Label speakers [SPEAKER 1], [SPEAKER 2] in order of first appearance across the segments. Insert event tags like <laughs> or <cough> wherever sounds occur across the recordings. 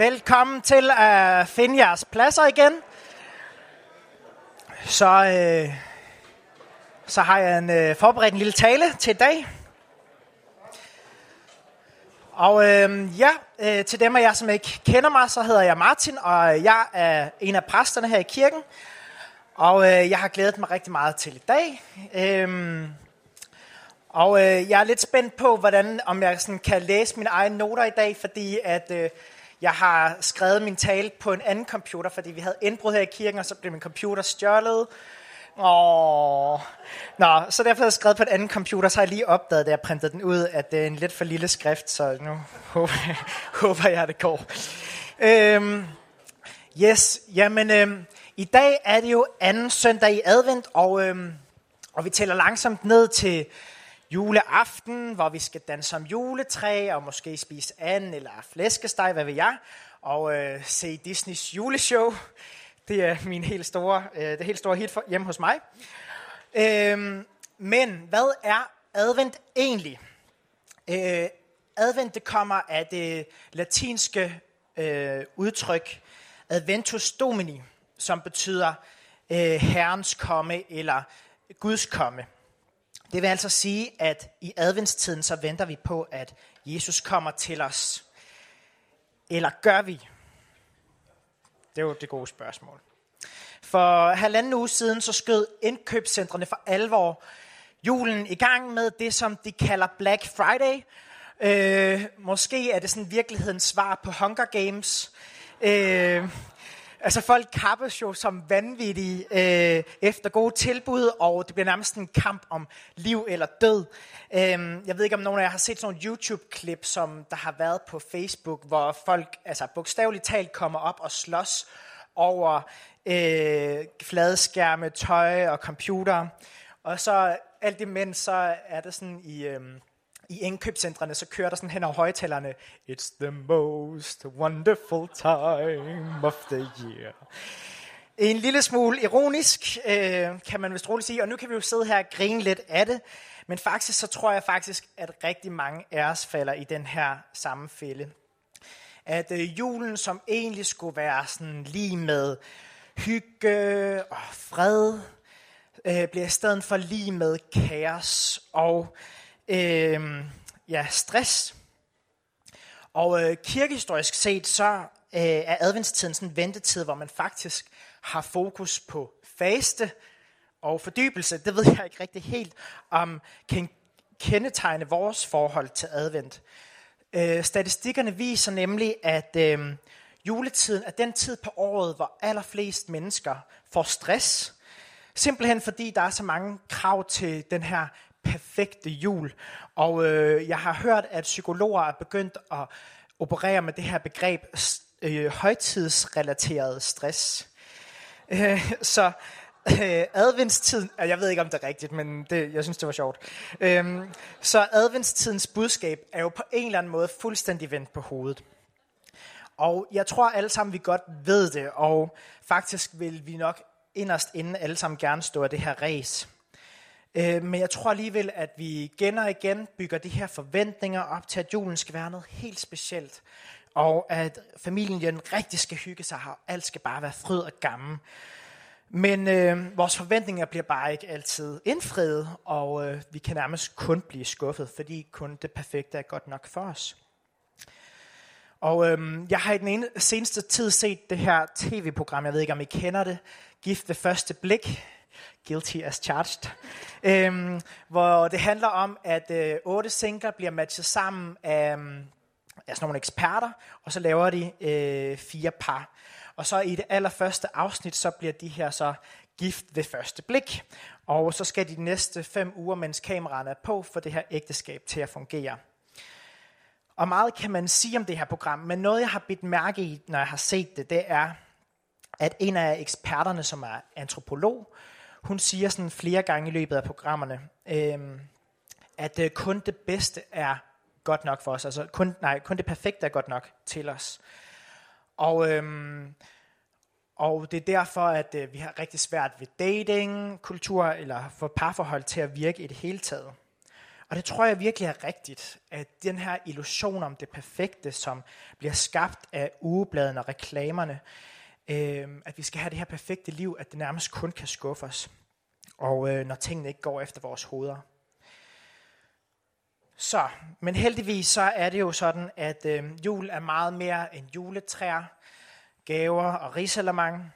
[SPEAKER 1] Velkommen til at finde jeres pladser igen. Så, øh, så har jeg en, øh, forberedt en lille tale til i dag. Og øh, ja, øh, til dem af jer, som ikke kender mig, så hedder jeg Martin, og jeg er en af præsterne her i kirken. Og øh, jeg har glædet mig rigtig meget til i dag. Øh, og øh, jeg er lidt spændt på, hvordan, om jeg sådan kan læse mine egne noter i dag, fordi at øh, jeg har skrevet min tale på en anden computer, fordi vi havde indbrud her i kirken, og så blev min computer stjålet. Åh. Nå, så derfor har jeg skrevet på en anden computer, så har jeg lige opdaget, da jeg printede den ud, at det er en lidt for lille skrift, så nu <laughs> håber jeg, håber jeg det går. Øhm, yes, jamen øhm, i dag er det jo anden søndag i advent, og, øhm, og vi tæller langsomt ned til juleaften, hvor vi skal danse om juletræ, og måske spise and eller flæskesteg, hvad ved jeg, og øh, se Disneys juleshow. Det er min helt store, øh, det helt store hit for, hjemme hos mig. Øhm, men hvad er advent egentlig? Øh, advent det kommer af det latinske øh, udtryk adventus domini, som betyder øh, herrens komme eller Guds komme. Det vil altså sige, at i adventstiden så venter vi på, at Jesus kommer til os. Eller gør vi? Det er jo det gode spørgsmål. For halvanden uge siden så skød indkøbscentrene for alvor julen i gang med det, som de kalder Black Friday. Øh, måske er det sådan virkelighedens svar på Hunger Games. Øh, Altså folk kappes jo som vanvittige øh, efter gode tilbud, og det bliver nærmest en kamp om liv eller død. Øh, jeg ved ikke, om nogen af jer har set sådan nogle YouTube-klip, som der har været på Facebook, hvor folk altså bogstaveligt talt kommer op og slås over øh, fladskærme, tøj og computer. Og så alt imens, så er det sådan i... Øh, i indkøbscentrene, så kører der sådan hen over højtalerne, It's the most wonderful time of the year. En lille smule ironisk, øh, kan man vist roligt sige, og nu kan vi jo sidde her og grine lidt af det, men faktisk så tror jeg faktisk, at rigtig mange af os falder i den her samme fælde. At øh, julen, som egentlig skulle være sådan lige med hygge og fred, øh, bliver i stedet for lige med kaos og øh, ja, stress. Og øh, kirkehistorisk set, så øh, er adventstiden sådan en ventetid, hvor man faktisk har fokus på faste og fordybelse. Det ved jeg ikke rigtig helt, om kan kendetegne vores forhold til advent. Øh, statistikkerne viser nemlig, at øh, juletiden er den tid på året, hvor allerflest mennesker får stress. Simpelthen fordi der er så mange krav til den her perfekte jul. Og øh, jeg har hørt, at psykologer er begyndt at operere med det her begreb øh, højtidsrelateret stress. Øh, så øh, adventstiden, jeg ved ikke om det er rigtigt, men det, jeg synes det var sjovt. Øh, så adventstidens budskab er jo på en eller anden måde fuldstændig vendt på hovedet. Og jeg tror alle sammen, vi godt ved det, og faktisk vil vi nok inderst inden alle sammen gerne stå af det her race. Øh, men jeg tror alligevel, at vi igen og igen bygger de her forventninger op til, at julen skal være noget helt specielt. Og at familien rigtig skal hygge sig, og alt skal bare være fryd og gammel. Men øh, vores forventninger bliver bare ikke altid indfriet, og øh, vi kan nærmest kun blive skuffet, fordi kun det perfekte er godt nok for os. Og øh, jeg har i den ene, seneste tid set det her tv-program, jeg ved ikke om I kender det, Gift ved første blik guilty as charged, øhm, hvor det handler om, at øh, otte singler bliver matchet sammen af, mm, af sådan nogle eksperter, og så laver de øh, fire par. Og så i det allerførste afsnit, så bliver de her så gift ved første blik. Og så skal de næste fem uger, mens kameraerne er på, for det her ægteskab til at fungere. Og meget kan man sige om det her program, men noget jeg har bidt mærke i, når jeg har set det, det er, at en af eksperterne, som er antropolog, hun siger sådan flere gange i løbet af programmerne, øh, at øh, kun det bedste er godt nok for os. Altså kun, nej, kun det perfekte er godt nok til os. Og, øh, og det er derfor, at øh, vi har rigtig svært ved dating, kultur eller for parforhold til at virke i det hele taget. Og det tror jeg virkelig er rigtigt, at den her illusion om det perfekte, som bliver skabt af ugebladene og reklamerne, øh, at vi skal have det her perfekte liv, at det nærmest kun kan skuffe os, og øh, når tingene ikke går efter vores hoveder. Så, men heldigvis så er det jo sådan, at øh, jul er meget mere end juletræer, gaver og risalamang.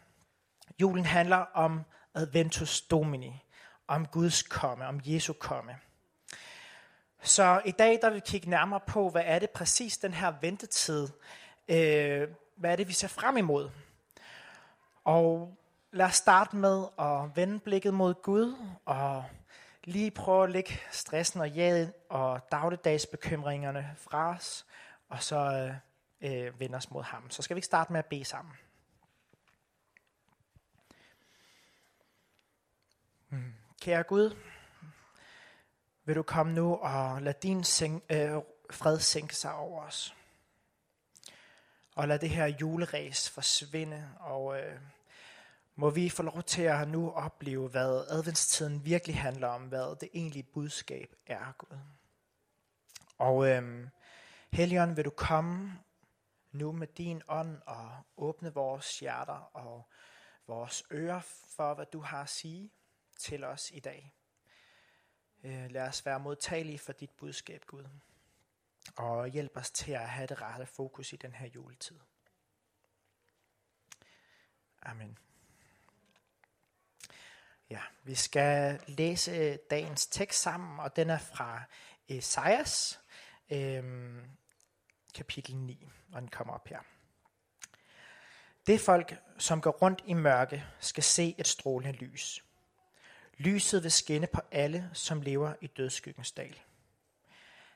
[SPEAKER 1] Julen handler om Adventus Domini, om Guds komme, om Jesu komme. Så i dag der vil vi kigge nærmere på, hvad er det præcis den her ventetid, øh, hvad er det vi ser frem imod. Og lad os starte med at vende blikket mod Gud og lige prøve at lægge stressen og jaget og dagligdagsbekymringerne fra os, og så øh, øh vende os mod ham. Så skal vi ikke starte med at bede sammen. Hmm. Kære Gud, vil du komme nu og lade din seng, øh, fred sænke sig over os. Og lad det her juleræs forsvinde, og øh, må vi få lov til at nu opleve, hvad adventstiden virkelig handler om, hvad det egentlige budskab er, Gud. Og øh, Helion, vil du komme nu med din ånd og åbne vores hjerter og vores ører for, hvad du har at sige til os i dag. Øh, lad os være modtagelige for dit budskab, Gud. Og hjælp os til at have det rette fokus i den her juletid. Amen. Ja, vi skal læse dagens tekst sammen, og den er fra Esajas øh, kapitel 9, og den kommer op her. Det folk, som går rundt i mørke, skal se et strålende lys. Lyset vil skinne på alle, som lever i dødskyggens dal.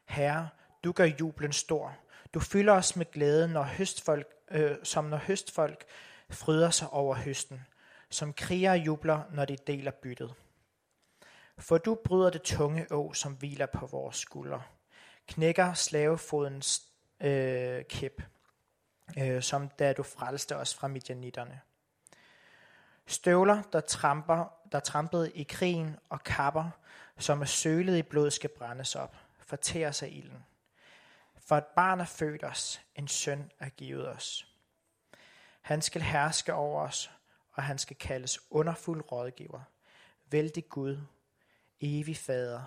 [SPEAKER 1] Herre, du gør jublen stor. Du fylder os med glæde, når høstfolk, øh, som når høstfolk fryder sig over høsten, som kriger jubler, når de deler byttet. For du bryder det tunge å, som hviler på vores skuldre, knækker slavefodens øh, kæp, øh, som da du frelste os fra midjanitterne. Støvler, der, tramper, der trampede i krigen, og kapper, som er sølet i blod, skal brændes op, fortærer sig ilden. For et barn er født os, en søn er givet os. Han skal herske over os, og han skal kaldes underfuld rådgiver, vældig Gud, evig fader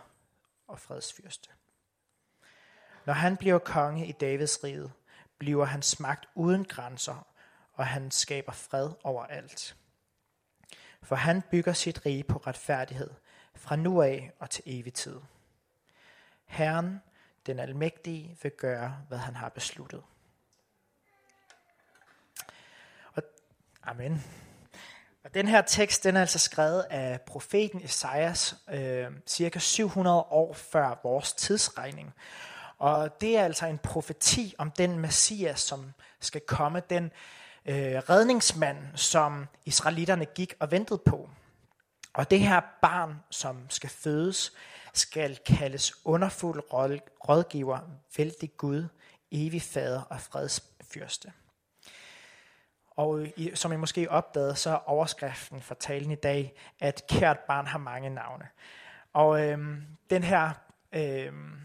[SPEAKER 1] og fredsfyrste. Når han bliver konge i Davids rige, bliver hans magt uden grænser, og han skaber fred overalt. For han bygger sit rige på retfærdighed fra nu af og til evig tid. Herren, den almægtige, vil gøre, hvad han har besluttet. Og, amen. Og den her tekst, den er altså skrevet af profeten Esajas, øh, cirka 700 år før vores tidsregning. Og det er altså en profeti om den Messias, som skal komme, den øh, redningsmand, som israelitterne gik og ventede på. Og det her barn, som skal fødes, skal kaldes underfuld rådgiver, vældig Gud, evig fader og fredsfyrste. Og i, som I måske opdagede, så er overskriften for talen i dag, at kært barn har mange navne. Og øhm, den her øhm,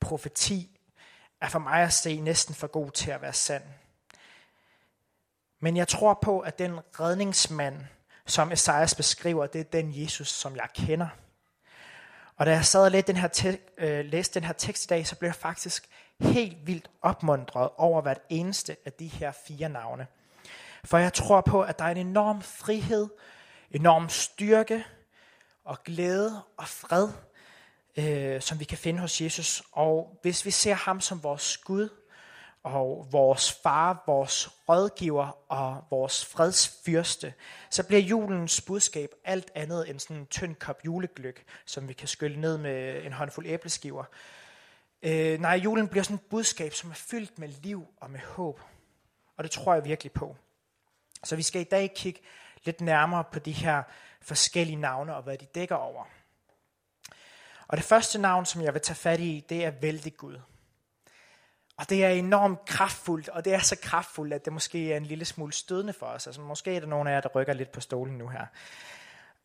[SPEAKER 1] profeti er for mig at se næsten for god til at være sand. Men jeg tror på, at den redningsmand, som Esajas beskriver, det er den Jesus, som jeg kender. Og da jeg sad og læste den her, te- øh, læste den her tekst i dag, så blev jeg faktisk helt vildt opmundret over hvert eneste af de her fire navne. For jeg tror på, at der er en enorm frihed, enorm styrke og glæde og fred, øh, som vi kan finde hos Jesus. Og hvis vi ser ham som vores Gud, og vores far, vores rådgiver og vores fredsfyrste, så bliver julens budskab alt andet end sådan en tynd kop julegløk, som vi kan skylle ned med en håndfuld æbleskiver. Øh, nej, julen bliver sådan et budskab, som er fyldt med liv og med håb. Og det tror jeg virkelig på. Så vi skal i dag kigge lidt nærmere på de her forskellige navne og hvad de dækker over. Og det første navn, som jeg vil tage fat i, det er vældig Gud. Og det er enormt kraftfuldt, og det er så kraftfuldt, at det måske er en lille smule stødende for os. Altså måske er der nogen af jer, der rykker lidt på stolen nu her.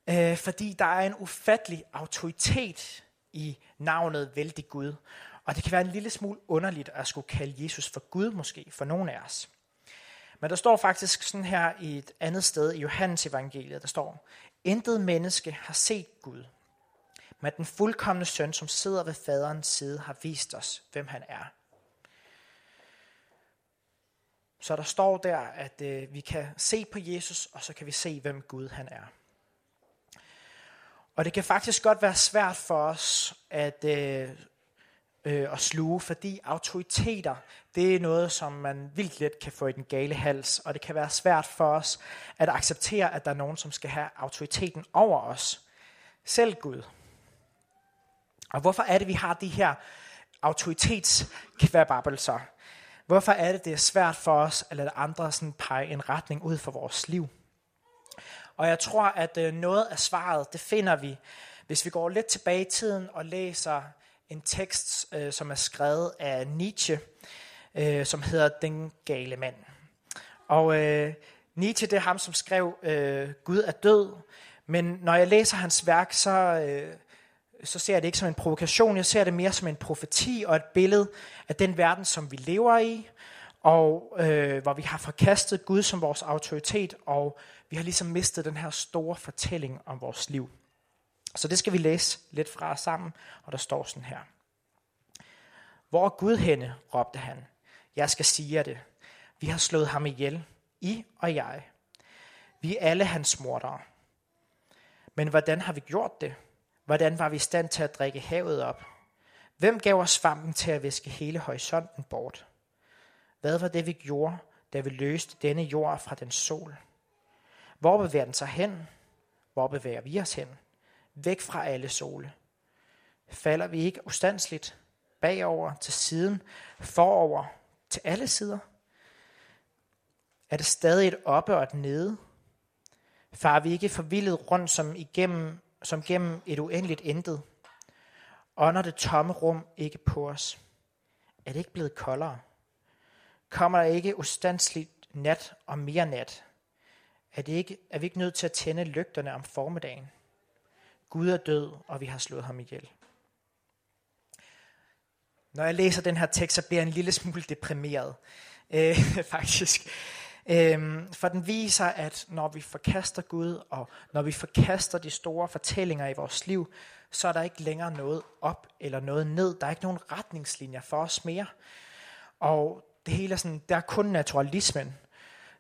[SPEAKER 1] Øh, fordi der er en ufattelig autoritet i navnet vældig Gud. Og det kan være en lille smule underligt at skulle kalde Jesus for Gud måske, for nogle af os. Men der står faktisk sådan her i et andet sted i Johannes evangeliet, der står, Intet menneske har set Gud, men den fuldkommende søn, som sidder ved faderens side, har vist os, hvem han er. Så der står der, at øh, vi kan se på Jesus, og så kan vi se, hvem Gud han er. Og det kan faktisk godt være svært for os at, øh, øh, at sluge, fordi autoriteter, det er noget, som man vildt let kan få i den gale hals, og det kan være svært for os at acceptere, at der er nogen, som skal have autoriteten over os. Selv Gud. Og hvorfor er det, vi har de her autoritetskvababelser? Hvorfor er det, det er svært for os at lade andre sådan pege en retning ud for vores liv? Og jeg tror, at øh, noget af svaret, det finder vi, hvis vi går lidt tilbage i tiden og læser en tekst, øh, som er skrevet af Nietzsche, øh, som hedder Den gale mand. Og øh, Nietzsche, det er ham, som skrev øh, Gud er død, men når jeg læser hans værk, så, så ser jeg det ikke som en provokation, jeg ser det mere som en profeti og et billede af den verden, som vi lever i, og øh, hvor vi har forkastet Gud som vores autoritet, og vi har ligesom mistet den her store fortælling om vores liv. Så det skal vi læse lidt fra sammen, og der står sådan her. Hvor er Gud henne, råbte han. Jeg skal sige jer det. Vi har slået ham ihjel, I og jeg. Vi er alle hans mordere. Men hvordan har vi gjort det? Hvordan var vi i stand til at drikke havet op? Hvem gav os svampen til at viske hele horisonten bort? Hvad var det, vi gjorde, da vi løste denne jord fra den sol? Hvor bevæger den sig hen? Hvor bevæger vi os hen? Væk fra alle sole. Falder vi ikke ustandsligt bagover, til siden, forover, til alle sider? Er det stadig et oppe og et nede? Far vi ikke forvildet rundt som, igennem, som gennem et uendeligt intet? Ånder det tomme rum ikke på os? Er det ikke blevet koldere? Kommer der ikke ustandsligt nat og mere nat? Er, det ikke, er vi ikke nødt til at tænde lygterne om formiddagen? Gud er død, og vi har slået ham ihjel. Når jeg læser den her tekst, så bliver jeg en lille smule deprimeret, øh, <laughs> faktisk. Øhm, for den viser, at når vi forkaster Gud, og når vi forkaster de store fortællinger i vores liv, så er der ikke længere noget op eller noget ned. Der er ikke nogen retningslinjer for os mere. Og det hele er sådan, der er kun naturalismen.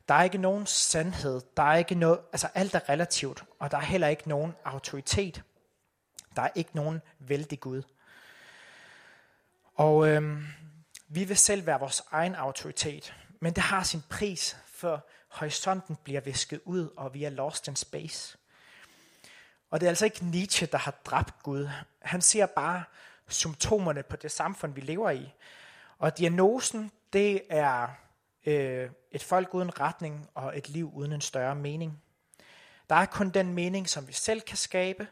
[SPEAKER 1] Der er ikke nogen sandhed. Der er ikke noget, altså alt er relativt, og der er heller ikke nogen autoritet. Der er ikke nogen vældig Gud. Og øhm, vi vil selv være vores egen autoritet, men det har sin pris, før horisonten bliver visket ud, og vi er lost in space. Og det er altså ikke Nietzsche, der har dræbt Gud. Han ser bare symptomerne på det samfund, vi lever i. Og diagnosen, det er øh, et folk uden retning og et liv uden en større mening. Der er kun den mening, som vi selv kan skabe,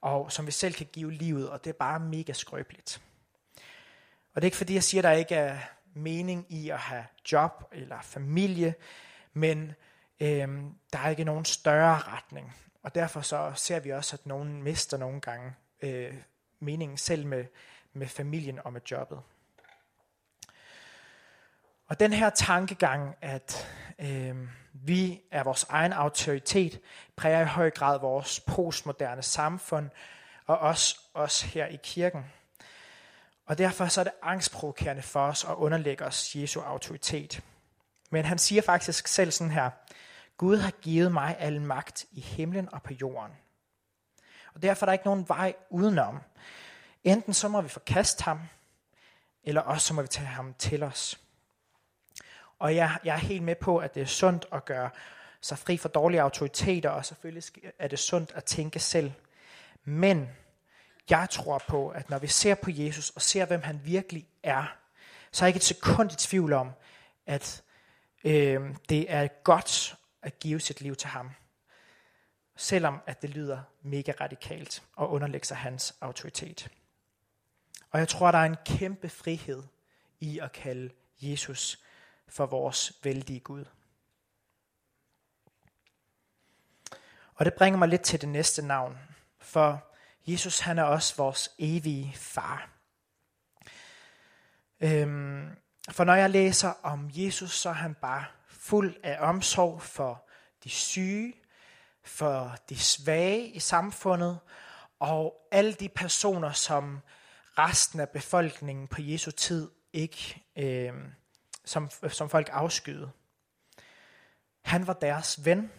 [SPEAKER 1] og som vi selv kan give livet, og det er bare mega skrøbeligt. Og det er ikke fordi, jeg siger, at der ikke er mening i at have job eller familie, men øh, der er ikke nogen større retning. Og derfor så ser vi også, at nogen mister nogle gange øh, meningen selv med, med familien og med jobbet. Og den her tankegang, at øh, vi er vores egen autoritet, præger i høj grad vores postmoderne samfund, og også os her i kirken. Og derfor så er det angstprovokerende for os at underlægge os Jesu autoritet. Men han siger faktisk selv sådan her, Gud har givet mig al magt i himlen og på jorden. Og derfor er der ikke nogen vej udenom. Enten så må vi forkaste ham, eller også så må vi tage ham til os. Og jeg, jeg er helt med på, at det er sundt at gøre sig fri for dårlige autoriteter, og selvfølgelig er det sundt at tænke selv. Men jeg tror på, at når vi ser på Jesus og ser, hvem han virkelig er, så er jeg ikke et sekund i tvivl om, at øh, det er godt at give sit liv til ham. Selvom at det lyder mega radikalt og underlægge sig hans autoritet. Og jeg tror, der er en kæmpe frihed i at kalde Jesus for vores vældige Gud. Og det bringer mig lidt til det næste navn. For Jesus han er også vores evige far. Øhm, for når jeg læser om Jesus, så er han bare fuld af omsorg for de syge, for de svage i samfundet, og alle de personer, som resten af befolkningen på Jesu tid ikke, øh, som, som folk afskyede. Han var deres ven.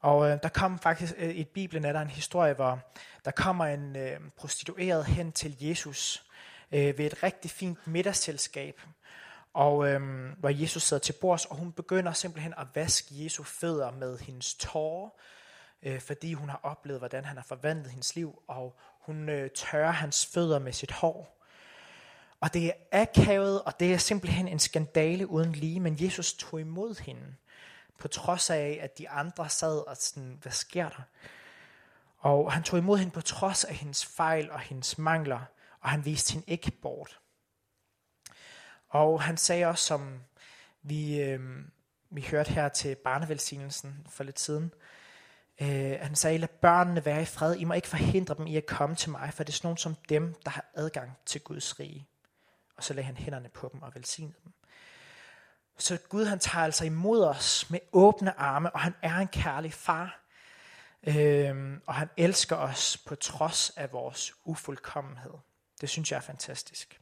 [SPEAKER 1] Og øh, der kom faktisk øh, i Bibelen er der en historie, hvor der kommer en øh, prostitueret hen til Jesus øh, ved et rigtig fint middagsselskab, og øh, hvor Jesus sidder til bords, og hun begynder simpelthen at vaske Jesu fødder med hendes tårer, øh, fordi hun har oplevet, hvordan han har forvandlet hendes liv, og hun øh, tørrer hans fødder med sit hår. Og det er akavet, og det er simpelthen en skandale uden lige, men Jesus tog imod hende, på trods af, at de andre sad og sådan, hvad sker der? Og han tog imod hende på trods af hendes fejl og hendes mangler, og han viste hende ikke bort. Og han sagde også, som vi, øh, vi hørte her til barnevelsignelsen for lidt siden, øh, han sagde, lad børnene være i fred. I må ikke forhindre dem i at komme til mig, for det er sådan nogen som dem, der har adgang til Guds rige. Og så lagde han hænderne på dem og velsignede dem. Så Gud han tager altså imod os med åbne arme, og han er en kærlig far. Øhm, og han elsker os på trods af vores ufuldkommenhed. Det synes jeg er fantastisk.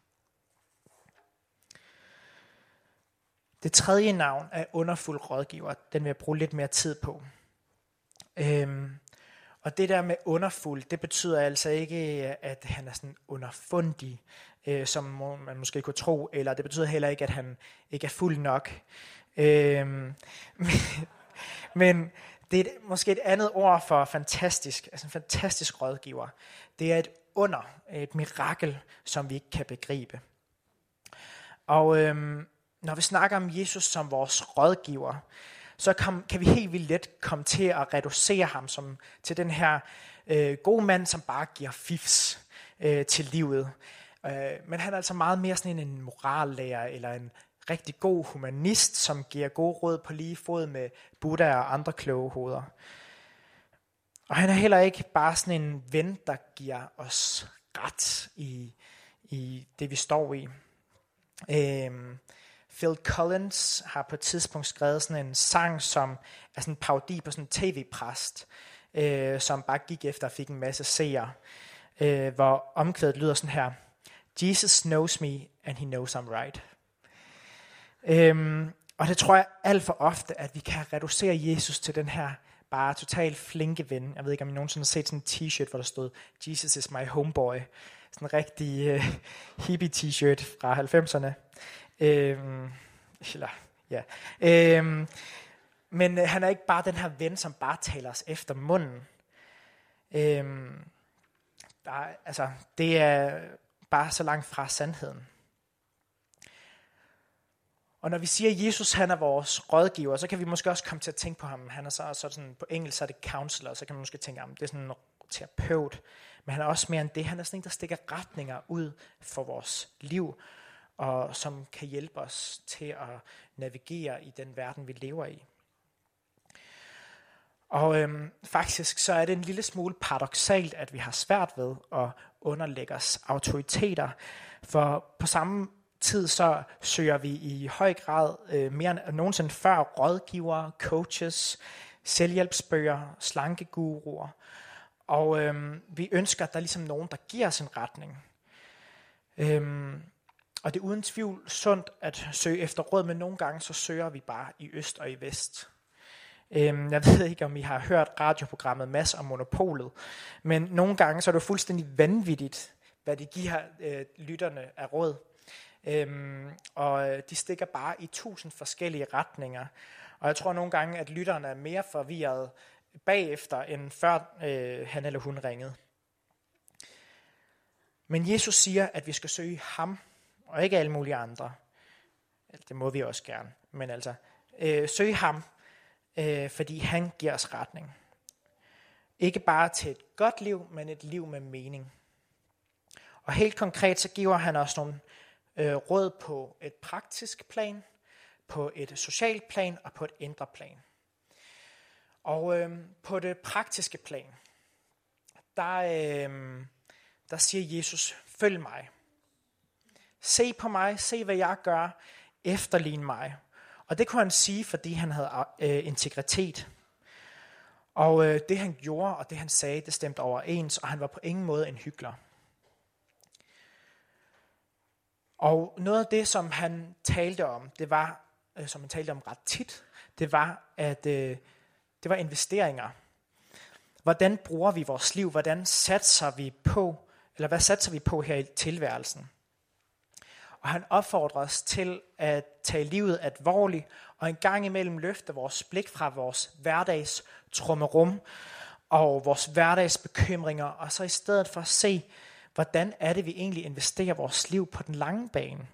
[SPEAKER 1] Det tredje navn er underfuld rådgiver. Den vil jeg bruge lidt mere tid på. Øhm, og det der med underfuld, det betyder altså ikke, at han er sådan underfundig, øh, som man måske kunne tro, eller det betyder heller ikke, at han ikke er fuld nok. Øhm, <laughs> men det er måske et andet ord for fantastisk, altså en fantastisk rådgiver. Det er et under, et mirakel, som vi ikke kan begribe. Og øhm, når vi snakker om Jesus som vores rådgiver, så kan, kan vi helt vildt let komme til at reducere ham som, til den her øh, gode mand, som bare giver fifs øh, til livet. Øh, men han er altså meget mere sådan en morallærer, eller en rigtig god humanist, som giver gode råd på lige fod med Buddha og andre kloge hoveder. Og han er heller ikke bare sådan en ven, der giver os ret i, i det, vi står i. Øhm, Phil Collins har på et tidspunkt skrevet sådan en sang, som er sådan en parodi på sådan en tv-præst, øh, som bare gik efter og fik en masse seere, øh, hvor omkvædet lyder sådan her. Jesus knows me, and he knows I'm right. Øhm, og det tror jeg alt for ofte, at vi kan reducere Jesus til den her bare totalt flinke ven. Jeg ved ikke, om I nogensinde har set sådan en t-shirt, hvor der stod, Jesus is my homeboy. Sådan en rigtig uh, hippie t-shirt fra 90'erne. Øhm, eller, ja. Øhm, men øh, han er ikke bare den her ven, som bare taler os efter munden. Øhm, der, altså, det er bare så langt fra sandheden. Og når vi siger, at Jesus han er vores rådgiver, så kan vi måske også komme til at tænke på ham. Han er så, så sådan, på engelsk så er det counselor, så kan man måske tænke, at det er sådan en terapeut. Men han er også mere end det. Han er sådan en, der stikker retninger ud for vores liv og som kan hjælpe os til at navigere i den verden, vi lever i. Og øhm, faktisk så er det en lille smule paradoxalt, at vi har svært ved at underlægge os autoriteter, for på samme tid så søger vi i høj grad øh, mere end nogensinde før rådgivere, coaches, selvhjælpsbøger, slankeguruer. Og øh, vi ønsker, at der er ligesom nogen, der giver os en retning. Øhm, og det er uden tvivl sundt at søge efter råd, men nogle gange så søger vi bare i øst og i vest. Øhm, jeg ved ikke, om I har hørt radioprogrammet Mass om monopolet, men nogle gange så er det fuldstændig vanvittigt, hvad de giver øh, lytterne af råd. Øhm, og øh, de stikker bare i tusind forskellige retninger. Og jeg tror nogle gange, at lytterne er mere forvirret bagefter, end før øh, han eller hun ringede. Men Jesus siger, at vi skal søge ham, og ikke alle mulige andre. Altså, det må vi også gerne. Men altså, øh, søg ham, øh, fordi han giver os retning. Ikke bare til et godt liv, men et liv med mening. Og helt konkret så giver han os nogle øh, råd på et praktisk plan, på et socialt plan og på et indre plan. Og øh, på det praktiske plan, der, øh, der siger Jesus, følg mig. Se på mig, se hvad jeg gør, efterlign mig. Og det kunne han sige, fordi han havde øh, integritet. Og øh, det han gjorde, og det han sagde, det stemte overens, og han var på ingen måde en hyggelig. Og noget af det, som han talte om, det var, øh, som han talte om ret tit, det var, at øh, det var investeringer. Hvordan bruger vi vores liv? Hvordan satser vi på, eller hvad satser vi på her i tilværelsen? Og han opfordrer os til at tage livet alvorligt, og en gang imellem løfte vores blik fra vores hverdags trummerum og vores hverdags bekymringer, og så i stedet for at se, hvordan er det, vi egentlig investerer vores liv på den lange bane.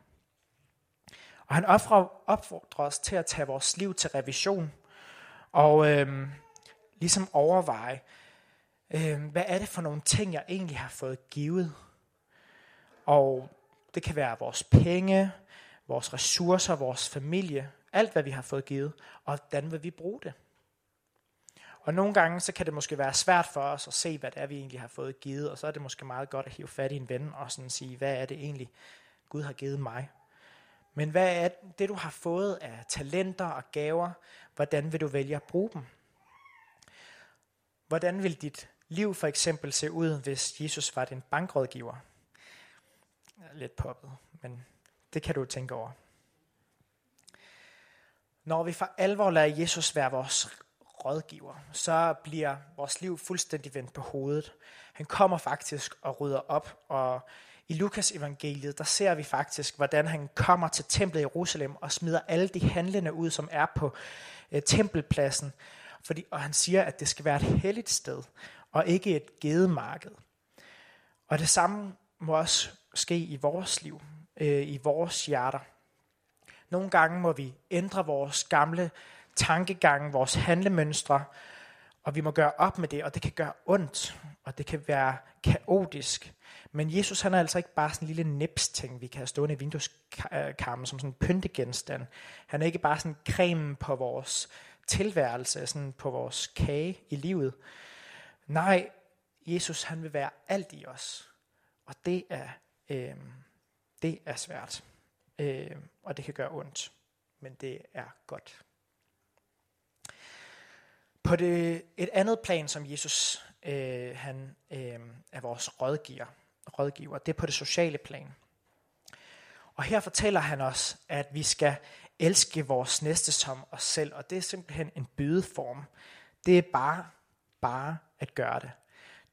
[SPEAKER 1] Og han opfordrer os til at tage vores liv til revision, og øh, ligesom overveje, øh, hvad er det for nogle ting, jeg egentlig har fået givet. Og det kan være vores penge, vores ressourcer, vores familie, alt hvad vi har fået givet, og hvordan vil vi bruge det. Og nogle gange så kan det måske være svært for os at se, hvad det er, vi egentlig har fået givet, og så er det måske meget godt at hive fat i en ven og sådan sige, hvad er det egentlig, Gud har givet mig. Men hvad er det, du har fået af talenter og gaver, hvordan vil du vælge at bruge dem? Hvordan vil dit liv for eksempel se ud, hvis Jesus var din bankrådgiver? Lidt poppet, men det kan du tænke over. Når vi for alvor lader Jesus være vores rådgiver, så bliver vores liv fuldstændig vendt på hovedet. Han kommer faktisk og rydder op, og i Lukas evangeliet, der ser vi faktisk, hvordan han kommer til templet i Jerusalem og smider alle de handlende ud, som er på øh, tempelpladsen. Fordi, og han siger, at det skal være et helligt sted, og ikke et gedemarked. Og det samme må også ske i vores liv, øh, i vores hjerter. Nogle gange må vi ændre vores gamle tankegange, vores handlemønstre, og vi må gøre op med det, og det kan gøre ondt, og det kan være kaotisk. Men Jesus han er altså ikke bare sådan en lille nipsting, vi kan have stående i vindueskarmen som sådan en pyntegenstand. Han er ikke bare sådan creme på vores tilværelse, sådan på vores kage i livet. Nej, Jesus han vil være alt i os. Og det er, øh, det er svært. Øh, og det kan gøre ondt. Men det er godt. På det, et andet plan, som Jesus øh, han, øh, er vores rådgiver, rådgiver, det er på det sociale plan. Og her fortæller han os, at vi skal elske vores næste som os selv, og det er simpelthen en bydeform. Det er bare, bare at gøre det.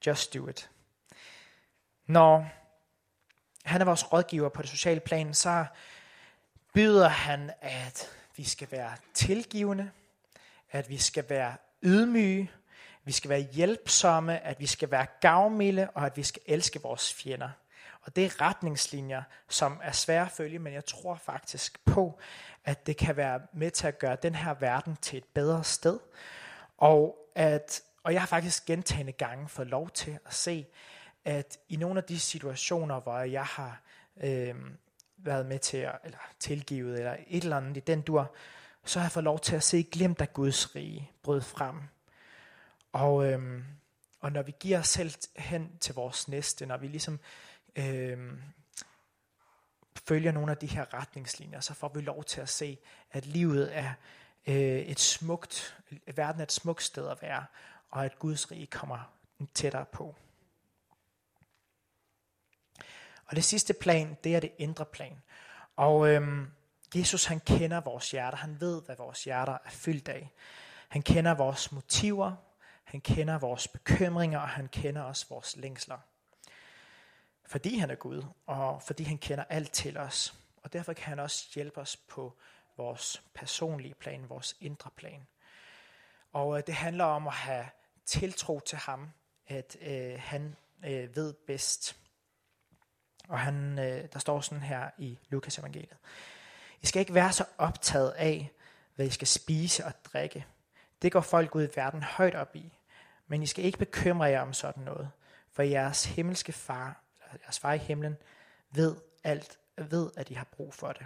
[SPEAKER 1] Just do it. Når han er vores rådgiver på det sociale plan, så byder han, at vi skal være tilgivende, at vi skal være ydmyge, vi skal være hjælpsomme, at vi skal være gavmilde, og at vi skal elske vores fjender. Og det er retningslinjer, som er svære at følge, men jeg tror faktisk på, at det kan være med til at gøre den her verden til et bedre sted. Og, at, og jeg har faktisk gentagende gange fået lov til at se, at i nogle af de situationer, hvor jeg har øh, været med til at, eller tilgivet, eller et eller andet i den dur, så har jeg fået lov til at se glemt af Guds rige brød frem. Og, øhm, og når vi giver os selv hen til vores næste, når vi ligesom øhm, følger nogle af de her retningslinjer, så får vi lov til at se, at livet er øh, et smukt, verden er et smukt sted at være, og at Guds rige kommer tættere på. Og det sidste plan, det er det indre plan. Og øhm, Jesus han kender vores hjerter, han ved, hvad vores hjerter er fyldt af. Han kender vores motiver, han kender vores bekymringer, og han kender også vores længsler. Fordi han er Gud, og fordi han kender alt til os. Og derfor kan han også hjælpe os på vores personlige plan, vores indre plan. Og øh, det handler om at have tiltro til ham, at øh, han øh, ved bedst. Og han, øh, der står sådan her i Lukas evangeliet. I skal ikke være så optaget af, hvad I skal spise og drikke. Det går folk ud i verden højt op i. Men I skal ikke bekymre jer om sådan noget, for jeres himmelske far, eller jeres far i himlen, ved alt, ved, at I har brug for det.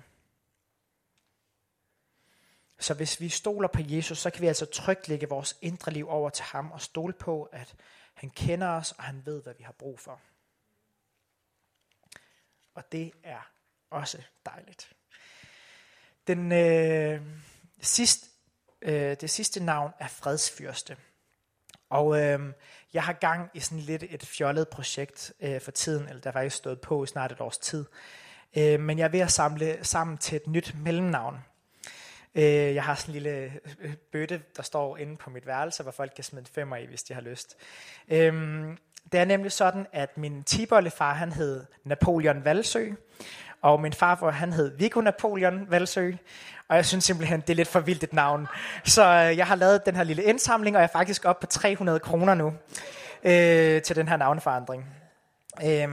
[SPEAKER 1] Så hvis vi stoler på Jesus, så kan vi altså trygt lægge vores indre liv over til ham og stole på, at Han kender os, og han ved, hvad vi har brug for. Og det er også dejligt. Den øh, sidste, øh, det sidste navn er fredsfyrste. Og øh, jeg har gang i sådan lidt et fjollet projekt øh, for tiden, eller der har faktisk stået på i snart et års tid. Øh, men jeg er ved at samle sammen til et nyt mellemnavn. Øh, jeg har sådan en lille øh, bøtte, der står inde på mit værelse, hvor folk kan smide en femmer i, hvis de har lyst. Øh, det er nemlig sådan, at min tibollefar, han hed Napoleon Valsø, og min farfar, han hed Viggo Napoleon Valsø, og jeg synes simpelthen, det er lidt for vildt et navn. Så øh, jeg har lavet den her lille indsamling, og jeg er faktisk oppe på 300 kroner nu øh, til den her navneforandring. Øh,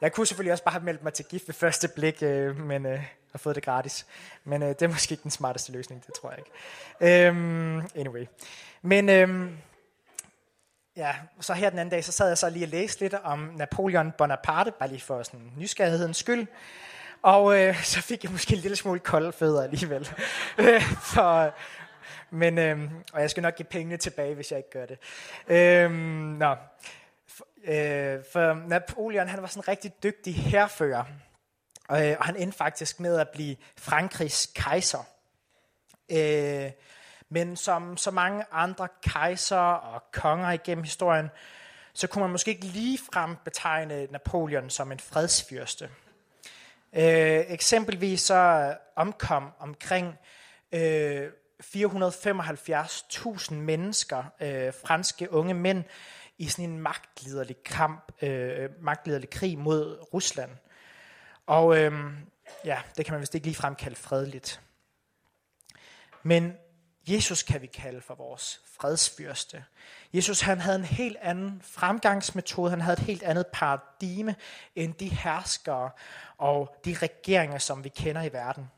[SPEAKER 1] jeg kunne selvfølgelig også bare have meldt mig til gift ved første blik, øh, men øh, har fået det gratis. Men øh, det er måske ikke den smarteste løsning, det tror jeg ikke. Øh, anyway. Men øh, ja, så her den anden dag, så sad jeg så lige og læste lidt om Napoleon Bonaparte, bare lige for sådan nysgerrighedens skyld. Og øh, så fik jeg måske en lille smule kolde fødder alligevel. Øh, for, men, øh, og jeg skal nok give pengene tilbage, hvis jeg ikke gør det. Øh, nå. For, øh, for Napoleon, han var sådan en rigtig dygtig herfører. Øh, og han endte faktisk med at blive Frankrigs kejser. Øh, men som så mange andre kejser og konger igennem historien, så kunne man måske ikke ligefrem betegne Napoleon som en fredsfyrste. Øh, eksempelvis så omkom omkring øh, 475.000 mennesker, øh, franske unge mænd, i sådan en magtliderlig kamp, øh, magtliderlig krig mod Rusland. Og øh, ja, det kan man vist ikke ligefrem kalde fredeligt. Men Jesus kan vi kalde for vores fredsfyrste. Jesus han havde en helt anden fremgangsmetode, han havde et helt andet paradigme end de herskere og de regeringer, som vi kender i verden.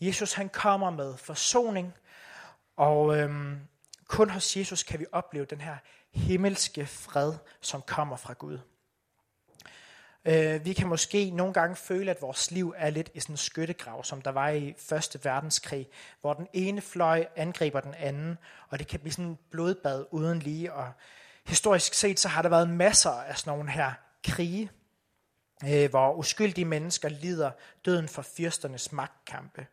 [SPEAKER 1] Jesus han kommer med forsoning, og øhm, kun hos Jesus kan vi opleve den her himmelske fred, som kommer fra Gud. Øh, vi kan måske nogle gange føle, at vores liv er lidt i sådan en skyttegrav, som der var i Første Verdenskrig, hvor den ene fløj angriber den anden, og det kan blive sådan en blodbad uden lige. Og historisk set, så har der været masser af sådan nogle her krige, øh, hvor uskyldige mennesker lider døden for fyrsternes magtkampe.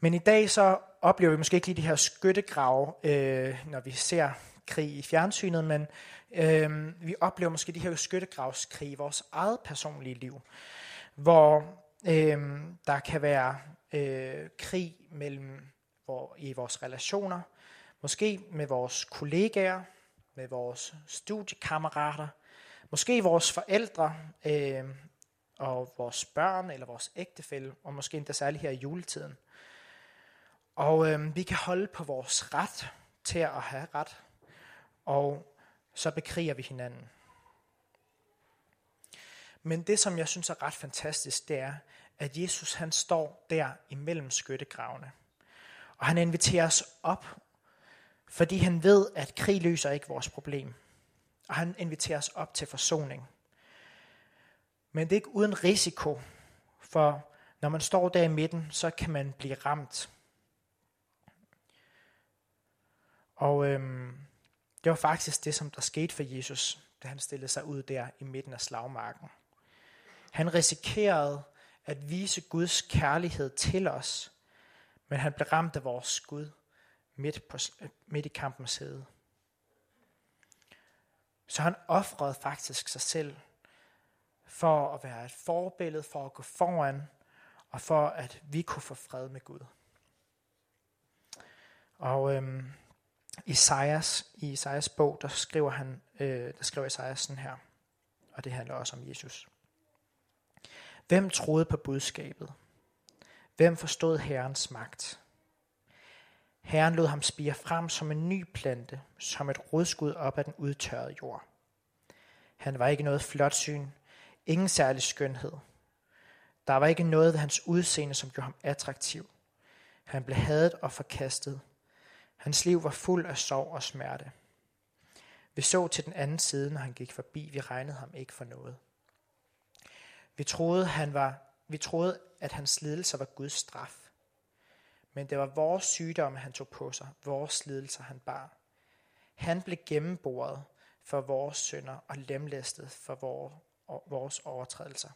[SPEAKER 1] Men i dag så oplever vi måske ikke lige de her skyttegrave, øh, når vi ser krig i fjernsynet, men øh, vi oplever måske de her skyttegravskrig i vores eget personlige liv, hvor øh, der kan være øh, krig mellem hvor, i vores relationer, måske med vores kollegaer, med vores studiekammerater, måske vores forældre øh, og vores børn eller vores ægtefælle, og måske endda særligt her i juletiden. Og øh, vi kan holde på vores ret til at have ret, og så bekriger vi hinanden. Men det, som jeg synes er ret fantastisk, det er, at Jesus han står der imellem skyttegravene. Og han inviterer os op, fordi han ved, at krig løser ikke vores problem. Og han inviterer os op til forsoning. Men det er ikke uden risiko, for når man står der i midten, så kan man blive ramt. Og øhm, det var faktisk det, som der skete for Jesus, da han stillede sig ud der i midten af slagmarken. Han risikerede at vise Guds kærlighed til os, men han blev ramt af vores Gud midt, på, midt i kampens hede. Så han offrede faktisk sig selv for at være et forbillede, for at gå foran, og for at vi kunne få fred med Gud. Og øhm, Isaias, i Isaias bog, der skriver han, øh, der skriver Isaias sådan her, og det handler også om Jesus. Hvem troede på budskabet? Hvem forstod Herrens magt? Herren lod ham spire frem som en ny plante, som et rodskud op af den udtørrede jord. Han var ikke noget flot syn, ingen særlig skønhed. Der var ikke noget ved hans udseende, som gjorde ham attraktiv. Han blev hadet og forkastet, Hans liv var fuld af sorg og smerte. Vi så til den anden side, når han gik forbi. Vi regnede ham ikke for noget. Vi troede, han var, vi troede at hans lidelser var Guds straf. Men det var vores sygdomme, han tog på sig, vores lidelser, han bar. Han blev gennemboret for vores synder og lemlæstet for vores overtrædelser.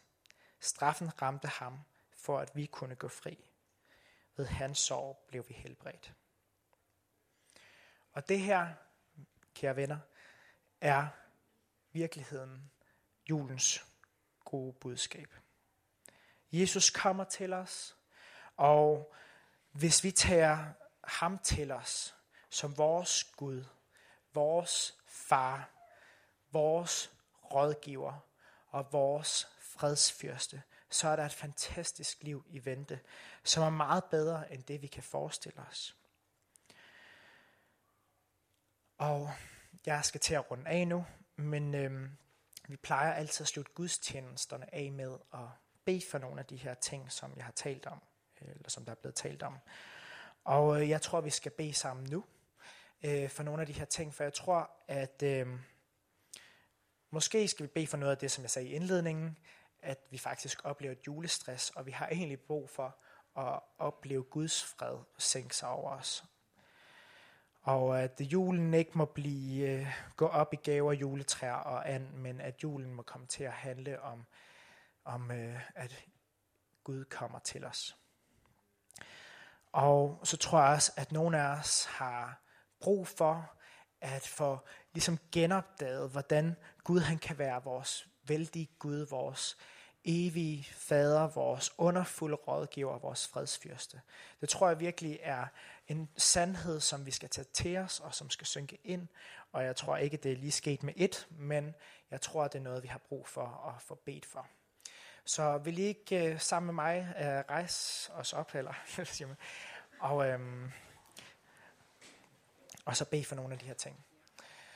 [SPEAKER 1] Straffen ramte ham, for at vi kunne gå fri. Ved hans sorg blev vi helbredt. Og det her, kære venner, er virkeligheden julens gode budskab. Jesus kommer til os, og hvis vi tager ham til os som vores Gud, vores far, vores rådgiver og vores fredsfyrste, så er der et fantastisk liv i vente, som er meget bedre end det, vi kan forestille os. Og jeg skal til at runde af nu, men øh, vi plejer altid at slutte gudstjenesterne af med at bede for nogle af de her ting, som jeg har talt om, øh, eller som der er blevet talt om. Og øh, jeg tror, vi skal bede sammen nu øh, for nogle af de her ting, for jeg tror, at øh, måske skal vi bede for noget af det, som jeg sagde i indledningen, at vi faktisk oplever et julestress, og vi har egentlig brug for at opleve Guds fred sænke sig over os. Og at julen ikke må blive øh, gå op i gaver, juletræer og and, men at julen må komme til at handle om, om øh, at Gud kommer til os. Og så tror jeg også, at nogle af os har brug for at få ligesom genopdaget, hvordan Gud han kan være vores vældige Gud, vores evige fader, vores underfulde rådgiver, vores fredsfyrste. Det tror jeg virkelig er en sandhed, som vi skal tage til os, og som skal synke ind. Og jeg tror ikke, det er lige sket med et, men jeg tror, det er noget, vi har brug for at få bedt for. Så vil I ikke uh, sammen med mig uh, rejse os op, eller <laughs> og, um, og så bede for nogle af de her ting.